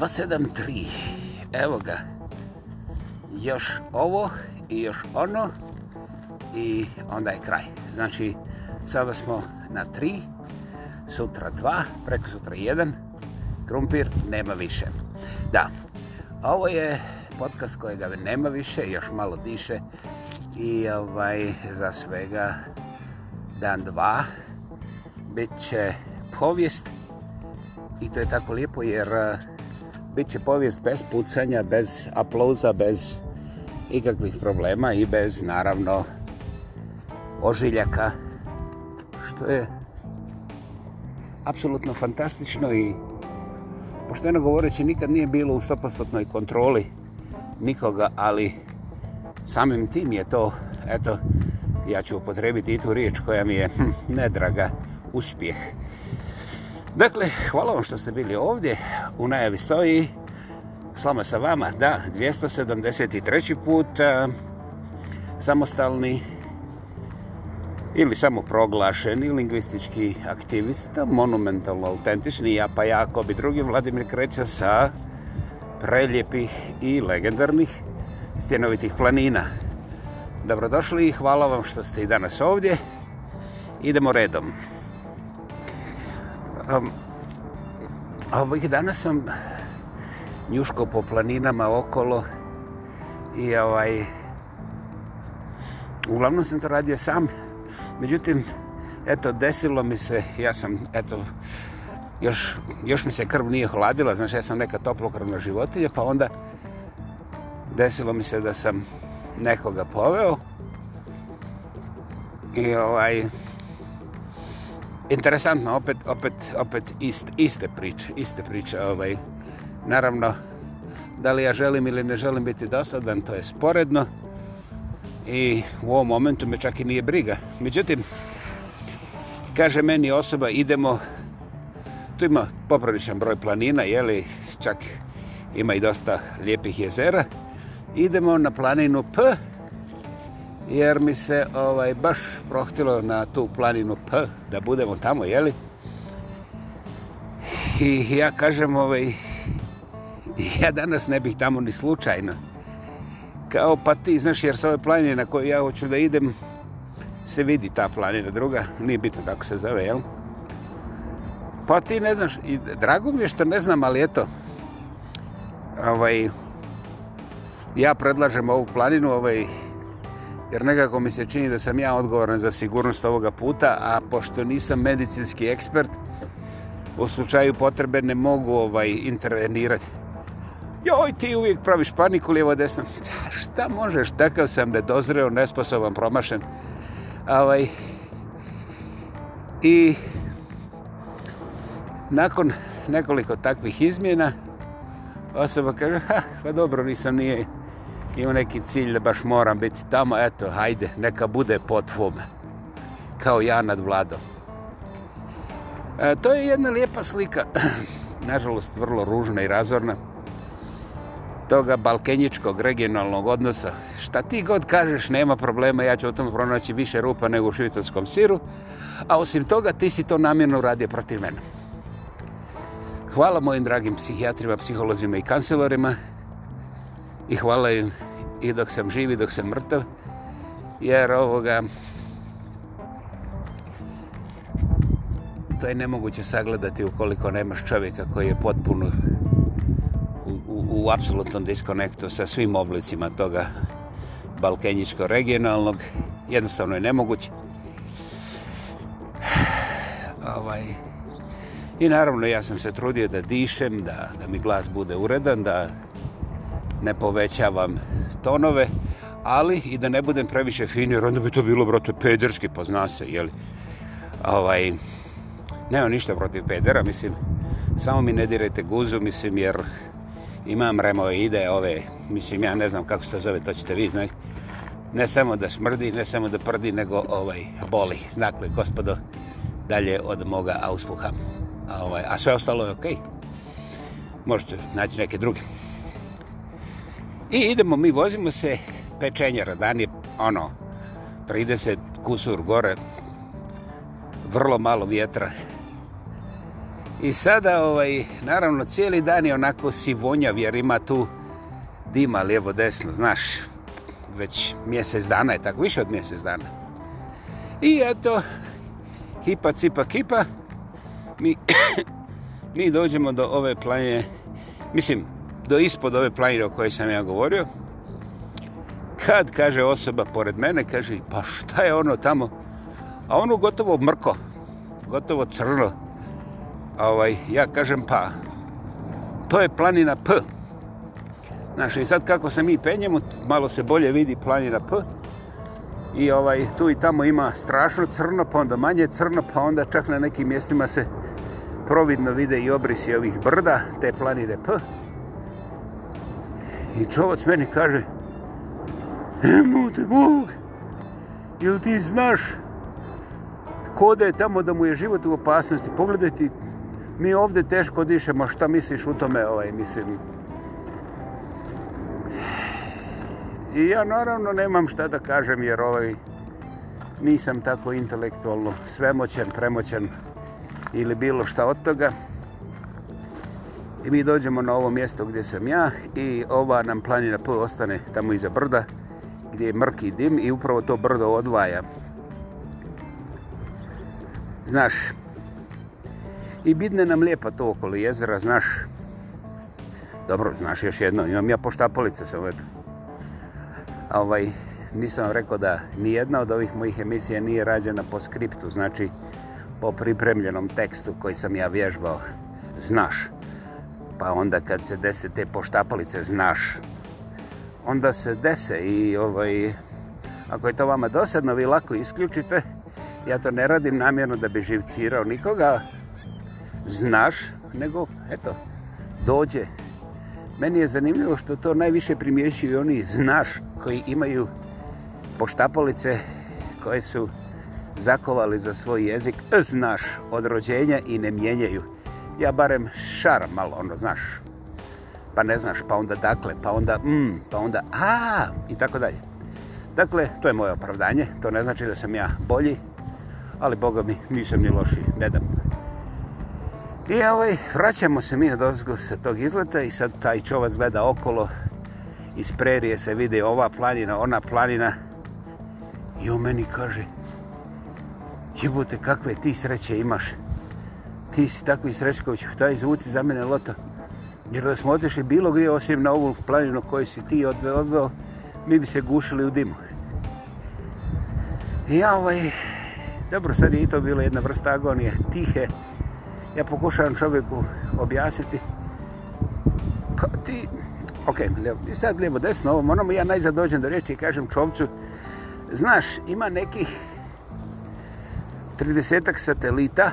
273. Evo ga. Još ovo i još ono. I onda je kraj. Znači, sada smo na 3. Sutra 2. Preko sutra 1. Krumpir nema više. Da. Ovo je podcast kojega nema više. Još malo diše. I ovaj, za svega dan 2. Biće povijest. I to je tako lijepo jer uh, bit će povijest bez pucanja, bez aplauza, bez ikakvih problema i bez, naravno, ožiljaka, što je apsolutno fantastično i pošteno govoreći nikad nije bilo u 100% kontroli nikoga, ali samim tim je to, eto, ja ću upotrebiti i tu riječ koja mi je hm, nedraga, uspjeh. Uspjeh. Dakle, hvala vam što ste bili ovdje. U najavi stoji Slama sa vama, da, 273. put e, samostalni ili samo proglašeni lingvistički aktivista, monumentalno autentični, ja pa jako bi drugi Vladimir Kreća sa preljepih i legendarnih stjenovitih planina. Dobrodošli i hvala vam što ste i danas ovdje. Idemo redom. Idemo redom. A ovih dana sam njuško po planinama okolo i ovaj uglavnom sam to radio sam. Međutim, eto, desilo mi se, ja sam, eto, još, još mi se krv nije hladila, znaš, ja sam neka toplokrvna životinja, pa onda desilo mi se da sam nekoga poveo i ovaj, Interesantno, opet, opet, opet ist, iste priče, iste priče, ovaj, naravno, da li ja želim ili ne želim biti dosadan, to je sporedno i u ovom momentu me čak i nije briga. Međutim, kaže meni osoba, idemo, tu ima popravičan broj planina, jeli, čak ima i dosta lijepih jezera, idemo na planinu P, jer mi se ovaj baš prohtilo na tu planinu P da budemo tamo, jeli? I ja kažem, ovaj, ja danas ne bih tamo ni slučajno. Kao pa ti, znaš, jer s ove planine na koje ja hoću da idem, se vidi ta planina druga, nije bitno kako se zove, jel? Pa ti ne znaš, i drago mi je što ne znam, ali eto, ovaj, ja predlažem ovu planinu, ovaj, jer nekako mi se čini da sam ja odgovoran za sigurnost ovoga puta, a pošto nisam medicinski ekspert, u slučaju potrebe ne mogu ovaj intervenirati. Joj, ti uvijek praviš paniku lijevo desno. Šta možeš, takav sam nedozreo, nesposoban, promašen. Ovaj, I nakon nekoliko takvih izmjena, osoba kaže, ha, pa dobro, nisam nije, imam neki cilj da baš moram biti tamo, eto, hajde, neka bude po tvome, kao ja nad vladom. E, to je jedna lijepa slika, nažalost, vrlo ružna i razorna, toga balkenjičkog regionalnog odnosa. Šta ti god kažeš, nema problema, ja ću o tom pronaći više rupa nego u švicarskom siru, a osim toga ti si to namjerno uradio protiv mene. Hvala mojim dragim psihijatrima, psiholozima i kancelorima i hvala im i dok sam živ i dok sam mrtav, jer ovoga... To je nemoguće sagledati ukoliko nemaš čovjeka koji je potpuno u, u, u apsolutnom diskonektu sa svim oblicima toga balkenjičko-regionalnog. Jednostavno je nemoguće. Ovaj. I naravno ja sam se trudio da dišem, da, da mi glas bude uredan, da ne povećavam tonove, ali i da ne budem previše fin, jer onda bi to bilo, brate, pederski, pa zna se, jeli. Ovaj, nema ništa protiv pedera, mislim, samo mi ne dirajte guzu, mislim, jer imam remoje ide, ove, mislim, ja ne znam kako se to zove, to ćete vi znati. Ne samo da smrdi, ne samo da prdi, nego ovaj boli. Dakle, gospodo, dalje od moga auspuha. A, ovaj, a sve ostalo je okej. Okay. Možete naći neke druge. I idemo, mi vozimo se, pečenjara, dan je ono, 30 kusur gore, vrlo malo vjetra. I sada, ovaj, naravno, cijeli dan je onako sivonjav, jer ima tu dima lijevo desno, znaš, već mjesec dana je tako, više od mjesec dana. I eto, hipa, cipa, kipa, mi, mi dođemo do ove planje, mislim, do ispod ove planine o kojoj sam ja govorio, kad, kaže osoba pored mene, kaže, pa šta je ono tamo? A ono gotovo mrko, gotovo crno. A ovaj, ja kažem, pa, to je planina P. Znaš, i sad kako se mi penjemo, malo se bolje vidi planina P. I ovaj, tu i tamo ima strašno crno, pa onda manje crno, pa onda čak na nekim mjestima se providno vide i obrisi ovih brda, te planine P. I čovac meni kaže, emu te Bog, ili ti znaš ko da je tamo da mu je život u opasnosti, pogledaj ti, mi ovde teško dišemo, šta misliš u tome, ovaj, mislim. I ja naravno nemam šta da kažem, jer ovaj, nisam tako intelektualno svemoćen, premoćen ili bilo šta od toga. I mi dođemo na ovo mjesto gdje sam ja i ova nam planina P ostane tamo iza brda gdje je mrki dim i upravo to brdo odvaja. Znaš, i bidne nam lijepa to okolo jezera, znaš. Dobro, znaš još jedno, imam ja poštapolice sam uvijek. Ovaj, nisam vam rekao da ni jedna od ovih mojih emisija nije rađena po skriptu, znači po pripremljenom tekstu koji sam ja vježbao, znaš. Znaš pa onda kad se dese te poštapalice, znaš, onda se dese i ovaj, ako je to vama dosadno, vi lako isključite, ja to ne radim namjerno da bi živcirao nikoga, znaš, nego, eto, dođe. Meni je zanimljivo što to najviše primjećuju oni znaš koji imaju poštapalice koje su zakovali za svoj jezik znaš od rođenja i ne mijenjaju ja barem šaram malo, ono, znaš, pa ne znaš, pa onda dakle, pa onda, mm, pa onda, a, i tako dalje. Dakle, to je moje opravdanje, to ne znači da sam ja bolji, ali boga mi, nisam ni loši, ne dam. I ovaj, vraćamo se mi na dozgu sa tog izleta i sad taj čovac gleda okolo, iz prerije se vide ova planina, ona planina, i on meni kaže, jebote, kakve ti sreće imaš, ti si takvi Srečković, taj zvuci za mene loto. Jer da smo otišli bilo gdje osim na ovu planinu koju si ti odve, odveo, mi bi se gušili u dimu. I ja ovaj, dobro, sad je i to bila jedna vrsta agonije, tihe. Ja pokušavam čovjeku objasniti. Ka, pa ti, ok, lijevo, sad lijevo desno, ovo moramo, ja najzad dođem do riječi i kažem čovcu, znaš, ima nekih 30 satelita,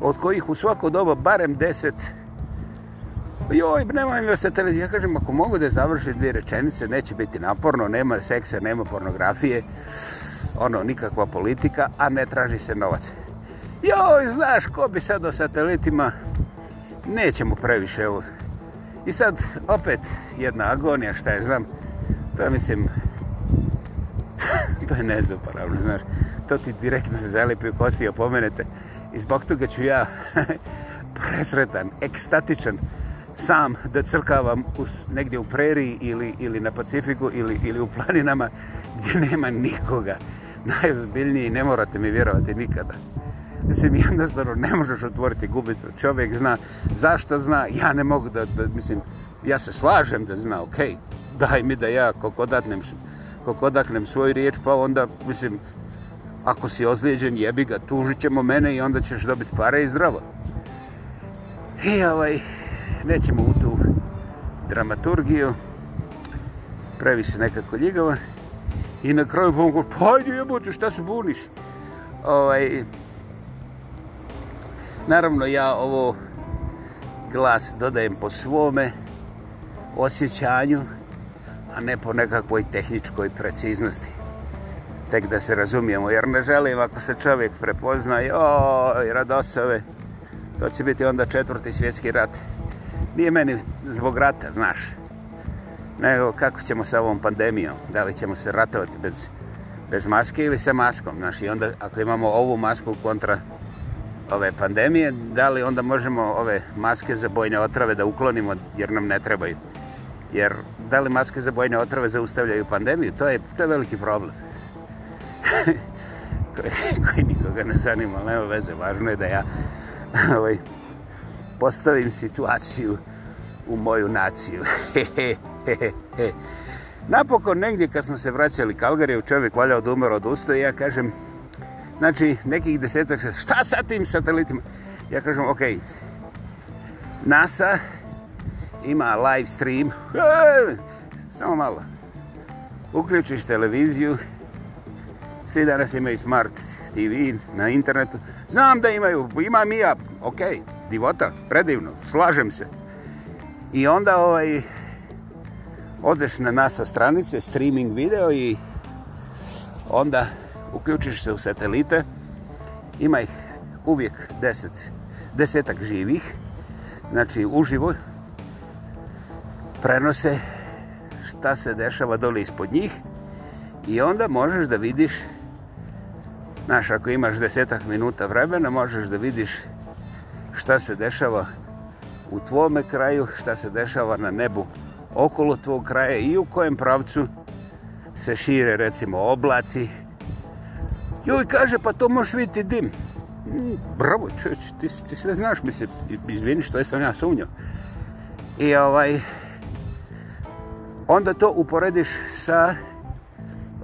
od kojih u svako doba barem deset joj, nemoj mi ostati televiziju. Ja kažem, ako mogu da završim dvije rečenice, neće biti naporno, nema seksa, nema pornografije, ono, nikakva politika, a ne traži se novac. Joj, znaš, ko bi sad o satelitima, nećemo previše ovo. I sad, opet, jedna agonija, šta je, znam, to je, mislim, to je nezaporavno, znaš, to ti direktno se zalipi u kosti i opomenete. I zbog toga ću ja presretan, ekstatičan, sam da crkavam u, negdje u preriji ili, ili na Pacifiku ili, ili u planinama gdje nema nikoga. Najozbiljniji, ne morate mi vjerovati nikada. Mislim, jednostavno, ne možeš otvoriti gubicu. Čovjek zna zašto zna, ja ne mogu da, da mislim, ja se slažem da zna, okej, okay, daj mi da ja kokodatnem, kokodaknem svoju riječ, pa onda, mislim, ako si ozlijeđen, jebi ga, tužit ćemo mene i onda ćeš dobiti pare i zdravo. I e, ovaj, nećemo u tu dramaturgiju, previše nekako ljigava. I na kraju bom govorio, pa hajde jebote, šta se buniš? Ovaj, naravno, ja ovo glas dodajem po svome osjećanju, a ne po nekakvoj tehničkoj preciznosti tek da se razumijemo, jer ne želim ako se čovjek prepozna, joj, radosove, to će biti onda četvrti svjetski rat. Nije meni zbog rata, znaš, nego kako ćemo sa ovom pandemijom, da li ćemo se ratovati bez, bez maske ili sa maskom, znaš, i onda ako imamo ovu masku kontra ove pandemije, da li onda možemo ove maske za bojne otrave da uklonimo jer nam ne trebaju. Jer da li maske za bojne otrave zaustavljaju pandemiju, to je, to je veliki problem koji, koji nikoga ne zanima, nema veze, važno je da ja ovaj, postavim situaciju u moju naciju. Napokon negdje kad smo se vraćali Kalgar je čovjek valjao da umar od usta i ja kažem, znači nekih desetak se, šta sa tim satelitima? Ja kažem, ok, NASA ima live stream, samo malo, uključiš televiziju, svi danas imaju smart TV na internetu. Znam da imaju, imam i ja, ok, divota, predivno, slažem se. I onda ovaj, odeš na NASA stranice, streaming video i onda uključiš se u satelite. Ima ih uvijek deset, desetak živih, znači uživo prenose šta se dešava dole ispod njih i onda možeš da vidiš Znaš, ako imaš desetak minuta vremena, možeš da vidiš šta se dešava u tvome kraju, šta se dešava na nebu okolo tvog kraja i u kojem pravcu se šire, recimo, oblaci. Joj, kaže, pa to možeš vidjeti dim. Mm, bravo, čeć, ti, ti sve znaš, mislim, izvini što sam ja sumnjao. I ovaj, onda to uporediš sa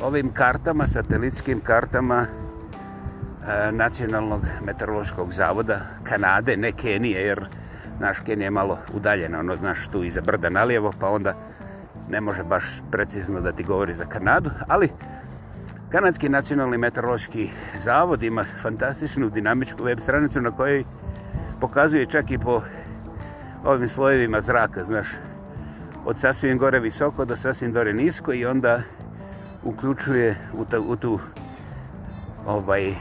ovim kartama, satelitskim kartama, E, Nacionalnog meteorološkog zavoda Kanade, ne Kenije, jer naš Kenije je malo udaljena, ono znaš tu iza brda nalijevo, pa onda ne može baš precizno da ti govori za Kanadu, ali Kanadski nacionalni meteorološki zavod ima fantastičnu dinamičku web stranicu na kojoj pokazuje čak i po ovim slojevima zraka, znaš, od sasvim gore visoko do sasvim dore nisko i onda uključuje u, ta, u tu ovaj,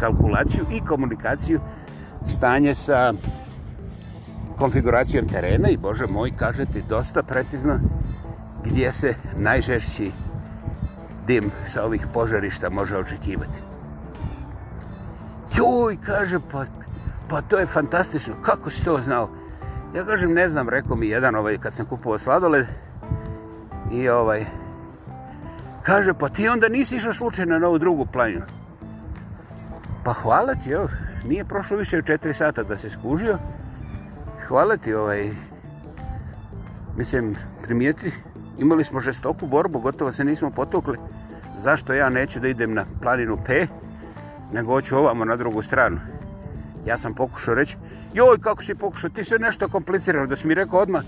kalkulaciju i komunikaciju stanje sa konfiguracijom terena i Bože moj kažete dosta precizno gdje se najžešći dim sa ovih požarišta može očekivati. Joj, kaže, pa, pa to je fantastično, kako si to znao? Ja kažem, ne znam, rekao mi jedan ovaj, kad sam kupovao sladoled i ovaj, kaže, pa ti onda nisi išao slučajno na ovu drugu planinu pa hvala ti, ov, nije prošlo više od četiri sata da se skužio. Hvala ti, ovaj, mislim, primijeti, imali smo žestoku borbu, gotovo se nismo potukli. Zašto ja neću da idem na planinu P, nego hoću ovamo na drugu stranu. Ja sam pokušao reći, joj, kako si pokušao, ti se nešto komplicirano, da si mi rekao odmah,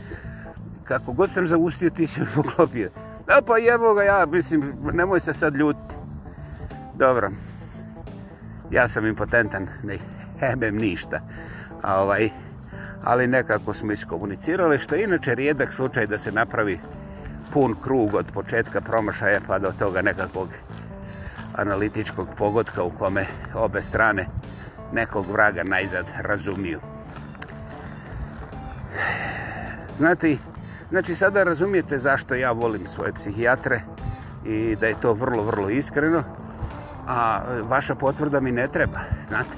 kako god sam zaustio, ti se mi poklopio. E, pa jebo ga ja, mislim, nemoj se sad ljutiti. Dobro ja sam impotentan, ne hebem ništa. A ovaj, ali nekako smo iskomunicirali, što je inače rijedak slučaj da se napravi pun krug od početka promašaja pa do toga nekakvog analitičkog pogotka u kome obe strane nekog vraga najzad razumiju. Znati, znači sada razumijete zašto ja volim svoje psihijatre i da je to vrlo, vrlo iskreno a e, vaša potvrda mi ne treba, znate.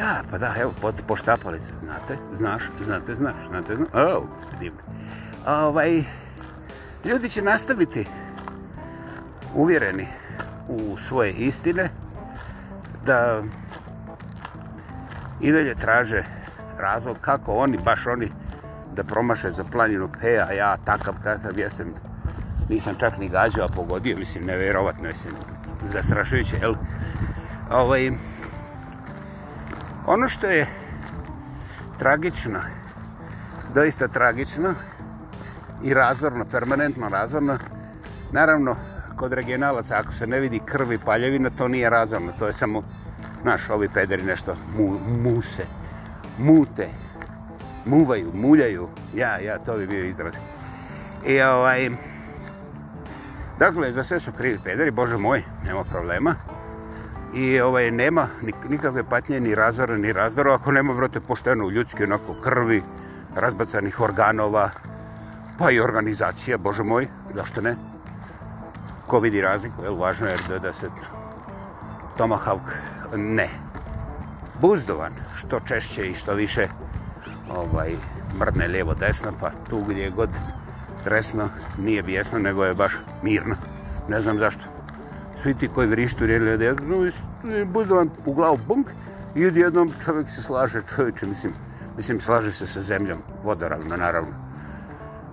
Ja, pa da, evo, po, poštapali se, znate, znaš, znate, znaš, znate, znaš, o, oh, divno. Ovaj, ljudi će nastaviti uvjereni u svoje istine, da i dalje traže razlog kako oni, baš oni, da promaše za planinu P, a ja takav kakav jesem, nisam čak ni gađao, a pogodio, mislim, nevjerovatno jesem, zastrašujuće, jel? Ovaj, ono što je tragično, doista tragično i razorno, permanentno razorno, naravno, kod regionalaca, ako se ne vidi krv i paljevina, to nije razorno, to je samo, naš ovi pederi nešto mu, muse, mute, muvaju, muljaju, ja, ja, to bi bio izraz. I ovaj, Dakle, za sve su krivi pederi, bože moj, nema problema. I ovaj, nema nikakve patnje, ni razvara, ni razvara, ako nema, brate, pošteno u ljudski, onako, krvi, razbacanih organova, pa i organizacija, bože moj, zašto ne? Ko vidi razliku, je važno je da, da se Tomahawk ne buzdovan, što češće i što više ovaj, mrne lijevo desno, pa tu gdje god stresna, nije bijesna, nego je baš mirna. Ne znam zašto. Svi ti koji vrištu rijeli odjedno, bude vam u glavu bunk i odjednom čovjek se slaže, čovječe, mislim, mislim, slaže se sa zemljom, vodoravno, naravno.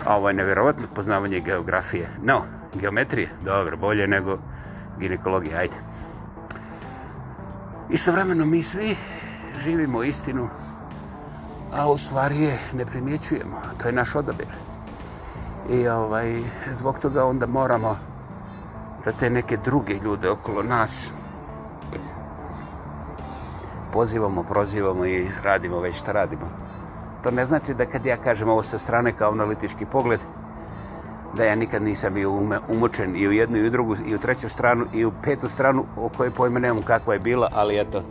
A ovo je nevjerovatno poznavanje geografije. No, geometrije, dobro, bolje nego ginekologije, ajde. Istovremeno mi svi živimo istinu, a u stvari je ne primjećujemo, to je naš odabir. I ovaj, zbog toga onda moramo da te neke druge ljude okolo nas pozivamo, prozivamo i radimo već što radimo. To ne znači da kad ja kažem ovo sa strane kao analitički pogled, da ja nikad nisam bio umočen i u jednu i u drugu i u treću stranu i u petu stranu o kojoj pojme nemam kakva je bila, ali eto.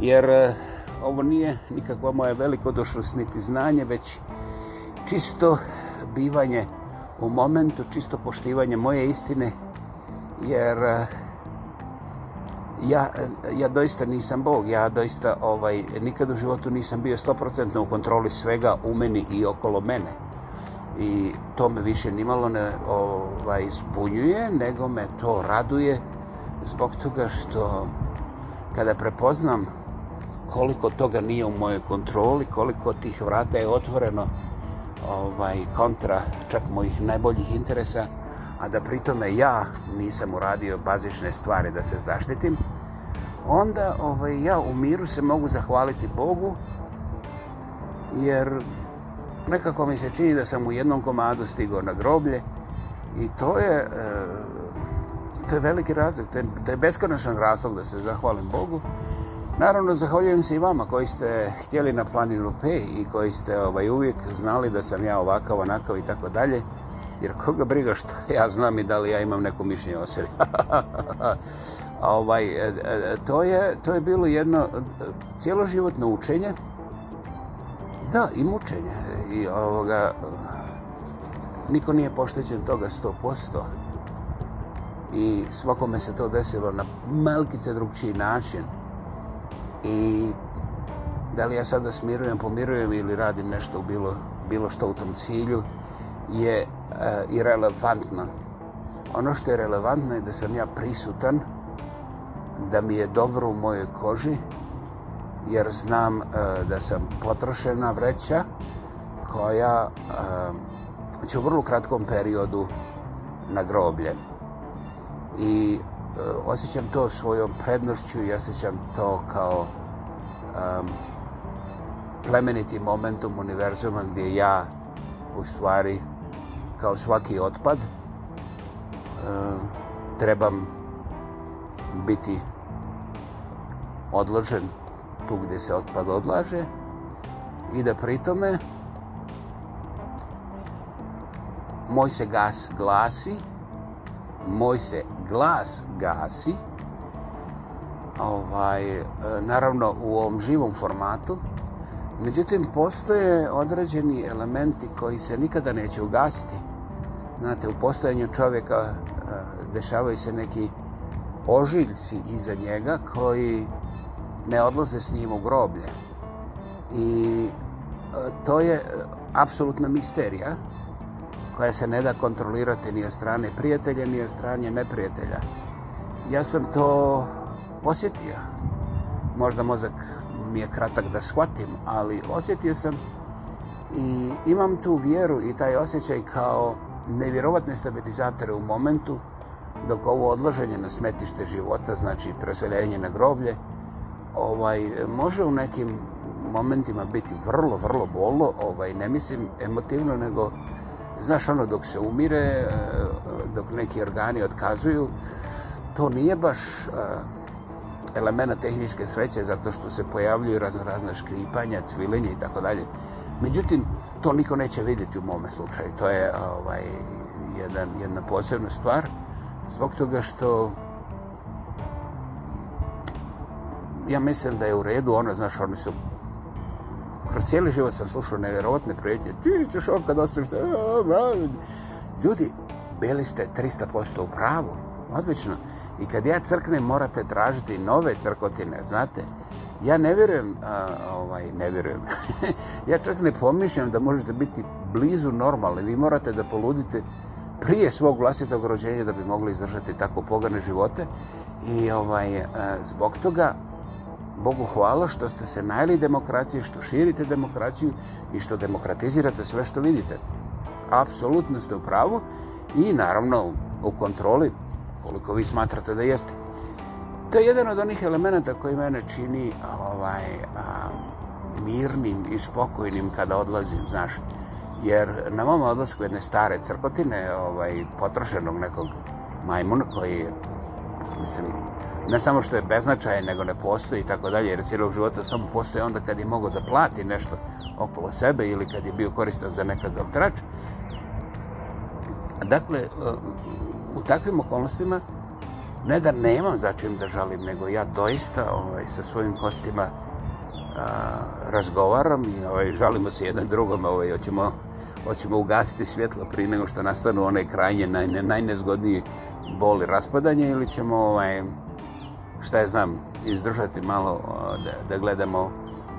Jer eh, ovo nije nikakva moja veliko došlost niti znanje, već čisto bivanje u momentu čisto poštivanje moje istine, jer eh, ja, eh, ja doista nisam Bog, ja doista ovaj, nikad u životu nisam bio 100% u kontroli svega u meni i okolo mene. I to me više nimalo ne ovaj, zbunjuje, nego me to raduje zbog toga što kada prepoznam koliko toga nije u mojoj kontroli, koliko tih vrata je otvoreno, ovaj kontra čak mojih najboljih interesa, a da pritome ja nisam uradio bazične stvari da se zaštitim, onda ovaj, ja u miru se mogu zahvaliti Bogu, jer nekako mi se čini da sam u jednom komadu stigao na groblje i to je, e, to je veliki razlog, to je, to je beskonačan razlog da se zahvalim Bogu. Naravno, zahvaljujem se i vama koji ste htjeli na planinu P i koji ste ovaj, uvijek znali da sam ja ovakav, onakav i tako dalje. Jer koga briga što ja znam i da li ja imam neko mišljenje o sebi. ovaj, e, e, to, je, to je bilo jedno e, cijeloživotno učenje. Da, i mučenje. I ovoga, niko nije pošteđen toga 100%. I svakome se to desilo na malkice drugčiji način i da li ja sada smirujem, pomirujem ili radim nešto u bilo, bilo što u tom cilju je e, eh, irrelevantno. Ono što je relevantno je da sam ja prisutan, da mi je dobro u mojoj koži, jer znam e, da sam potrošena vreća koja e, će u vrlo kratkom periodu na groblje. I Eh, osjećam to svojom prednošću i osjećam to kao um, plemeniti momentum univerzuma gdje ja u stvari kao svaki otpad um, trebam biti odložen tu gdje se otpad odlaže i da pritome moj se gas glasi moj se glas gasi ovaj, e, naravno u ovom živom formatu međutim postoje određeni elementi koji se nikada neće ugasiti znate u postojanju čovjeka e, dešavaju se neki ožiljci iza njega koji ne odlaze s njim u groblje i e, to je apsolutna misterija koja se ne da kontrolirati ni od strane prijatelja, ni od strane neprijatelja. Ja sam to osjetio. Možda mozak mi je kratak da shvatim, ali osjetio sam i imam tu vjeru i taj osjećaj kao nevjerovatne stabilizatore u momentu dok ovo odloženje na smetište života, znači preseljenje na groblje, ovaj, može u nekim momentima biti vrlo, vrlo bolno, ovaj, ne mislim emotivno, nego Znaš, ono, dok se umire, e, dok neki organi otkazuju, to nije baš e, elemena tehničke sreće, zato što se pojavljuju razno razne škripanja, cvilenje i tako dalje. Međutim, to niko neće vidjeti u mome slučaju. To je ovaj, jedan, jedna posebna stvar, zbog toga što ja mislim da je u redu, ono, znaš, oni su kroz cijeli život sam slušao nevjerovatne prijetnje. Ti ćeš ovdje kad ostaviš te... Ljudi, bili ste 300% u pravu. Odlično. I kad ja crknem, morate tražiti nove crkotine, znate. Ja ne vjerujem, a, ovaj, ne vjerujem. ja čak ne pomišljam da možete biti blizu normalni. Vi morate da poludite prije svog vlastitog rođenja da bi mogli izdržati tako pogane živote. I ovaj, a, zbog toga Bogu hvala što ste se najeli demokracije, što širite demokraciju i što demokratizirate sve što vidite. Apsolutno ste u pravu i naravno u kontroli koliko vi smatrate da jeste. To je jedan od onih elemenata koji mene čini ovaj, a, mirnim i spokojnim kada odlazim, znaš. Jer na mom odlasku jedne stare crkotine, ovaj, potrošenog nekog majmuna koji je mislim, ne samo što je beznačajan, nego ne postoji i tako dalje, jer cijelog života samo postoji onda kad je mogao da plati nešto okolo sebe ili kad je bio koristan za nekakav trač. Dakle, e, u takvim okolnostima ne da nemam za čim da žalim, nego ja doista ovaj, sa svojim kostima a, razgovaram i ovaj, žalimo se jedan drugom, ovaj, hoćemo, hoćemo ugasiti svjetlo prije nego što nastanu one krajnje naj, najnezgodnije boli raspadanje ili ćemo, ovaj, šta je znam, izdržati malo da, da gledamo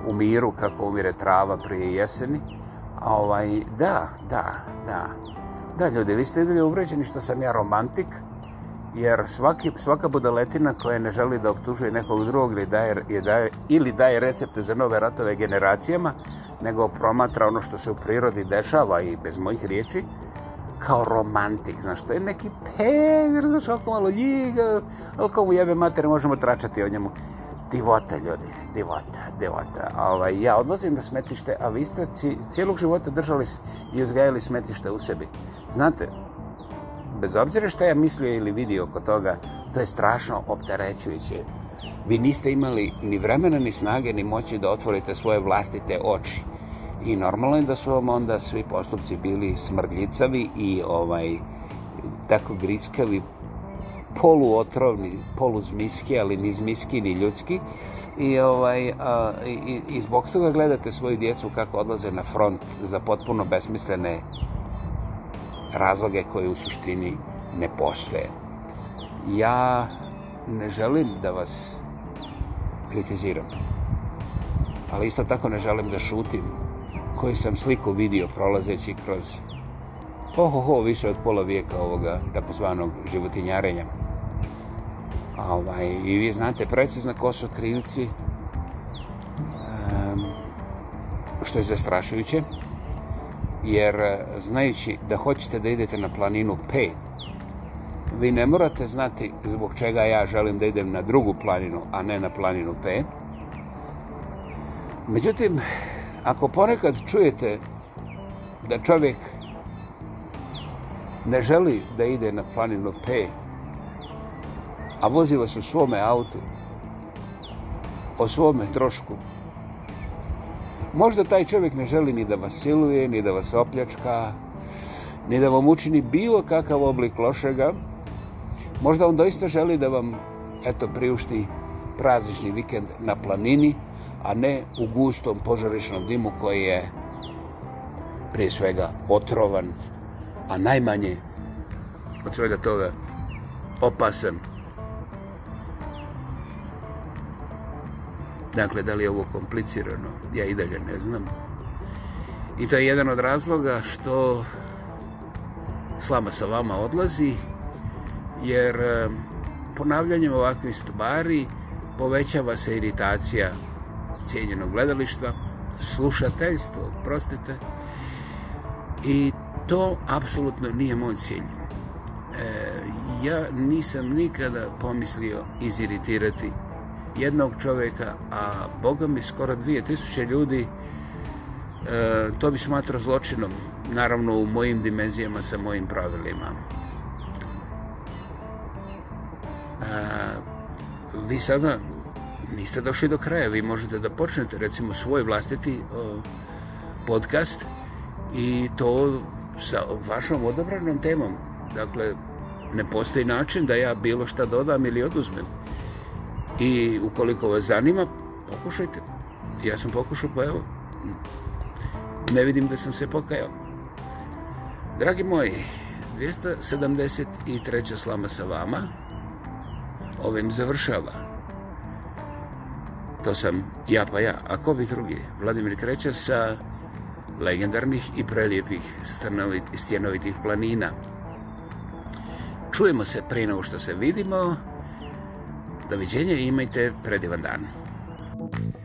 u miru kako umire trava prije jeseni. A ovaj, da, da, da. Da, ljudi, vi ste ideli uvređeni što sam ja romantik, jer svaki, svaka budaletina koja ne želi da optužuje nekog drugog ili daje, je daje, ili daje recepte za nove ratove generacijama, nego promatra ono što se u prirodi dešava i bez mojih riječi, uh, kao romantik, znaš, to je neki pegr, znaš, ako malo ljiga, ali komu jebe mater, možemo tračati o njemu. Divota, ljudi, divota, divota. Ovaj, ja odlazim na smetište, a vi ste cijelog života držali i uzgajali smetište u sebi. Znate, bez obzira što ja mislio ili vidio oko toga, to je strašno opterećujuće. Vi niste imali ni vremena, ni snage, ni moći da otvorite svoje vlastite oči. I normalno je da su vam onda svi postupci bili smrdljicavi i ovaj tako grickavi, poluotrovni, poluzmiski, ali ni zmiski, ni ljudski. I, ovaj, a, i, I zbog toga gledate svoju djecu kako odlaze na front za potpuno besmislene razloge koje u suštini ne postoje. Ja ne želim da vas kritiziram, ali isto tako ne želim da šutim koji sam sliku vidio prolazeći kroz ohoho, oh, oh, više od pola vijeka ovoga takozvanog životinjarenja. A ovaj, I vi znate precizno ko su krivci, um, što je zastrašujuće, jer eh, znajući da hoćete da idete na planinu P, vi ne morate znati zbog čega ja želim da idem na drugu planinu, a ne na planinu P. Međutim, ako ponekad čujete da čovjek ne želi da ide na planinu P, a vozi vas u svome autu, o svome trošku, možda taj čovjek ne želi ni da vas siluje, ni da vas opljačka, ni da vam učini bilo kakav oblik lošega, možda on doista želi da vam eto, priušti prazični vikend na planini, a ne u gustom požarišnom dimu koji je prije svega otrovan, a najmanje od svega toga opasan. Dakle, da li je ovo komplicirano, ja i dalje ne znam. I to je jedan od razloga što slama sa vama odlazi, jer eh, ponavljanjem ovakvih stvari povećava se iritacija cijenjenog gledališta, slušateljstvo, prostite, i to apsolutno nije moj cilj. E, ja nisam nikada pomislio iziritirati jednog čovjeka, a Boga mi skoro 2000 ljudi e, to bi smatrao zločinom, naravno u mojim dimenzijama sa mojim pravilima. E, vi sada niste došli do kraja, vi možete da počnete recimo svoj vlastiti podcast i to sa vašom odabranom temom. Dakle, ne postoji način da ja bilo šta dodam ili oduzmem. I ukoliko vas zanima, pokušajte. Ja sam pokušao, pa evo, ne vidim da sam se pokajao. Dragi moji, 273. slama sa vama ovim završava. To sam ja pa ja. A ko bi drugi? Vladimir Kreća sa legendarnih i prelijepih stjenovitih planina. Čujemo se pre nego što se vidimo. Doviđenje i imajte predivan dan. Thank you.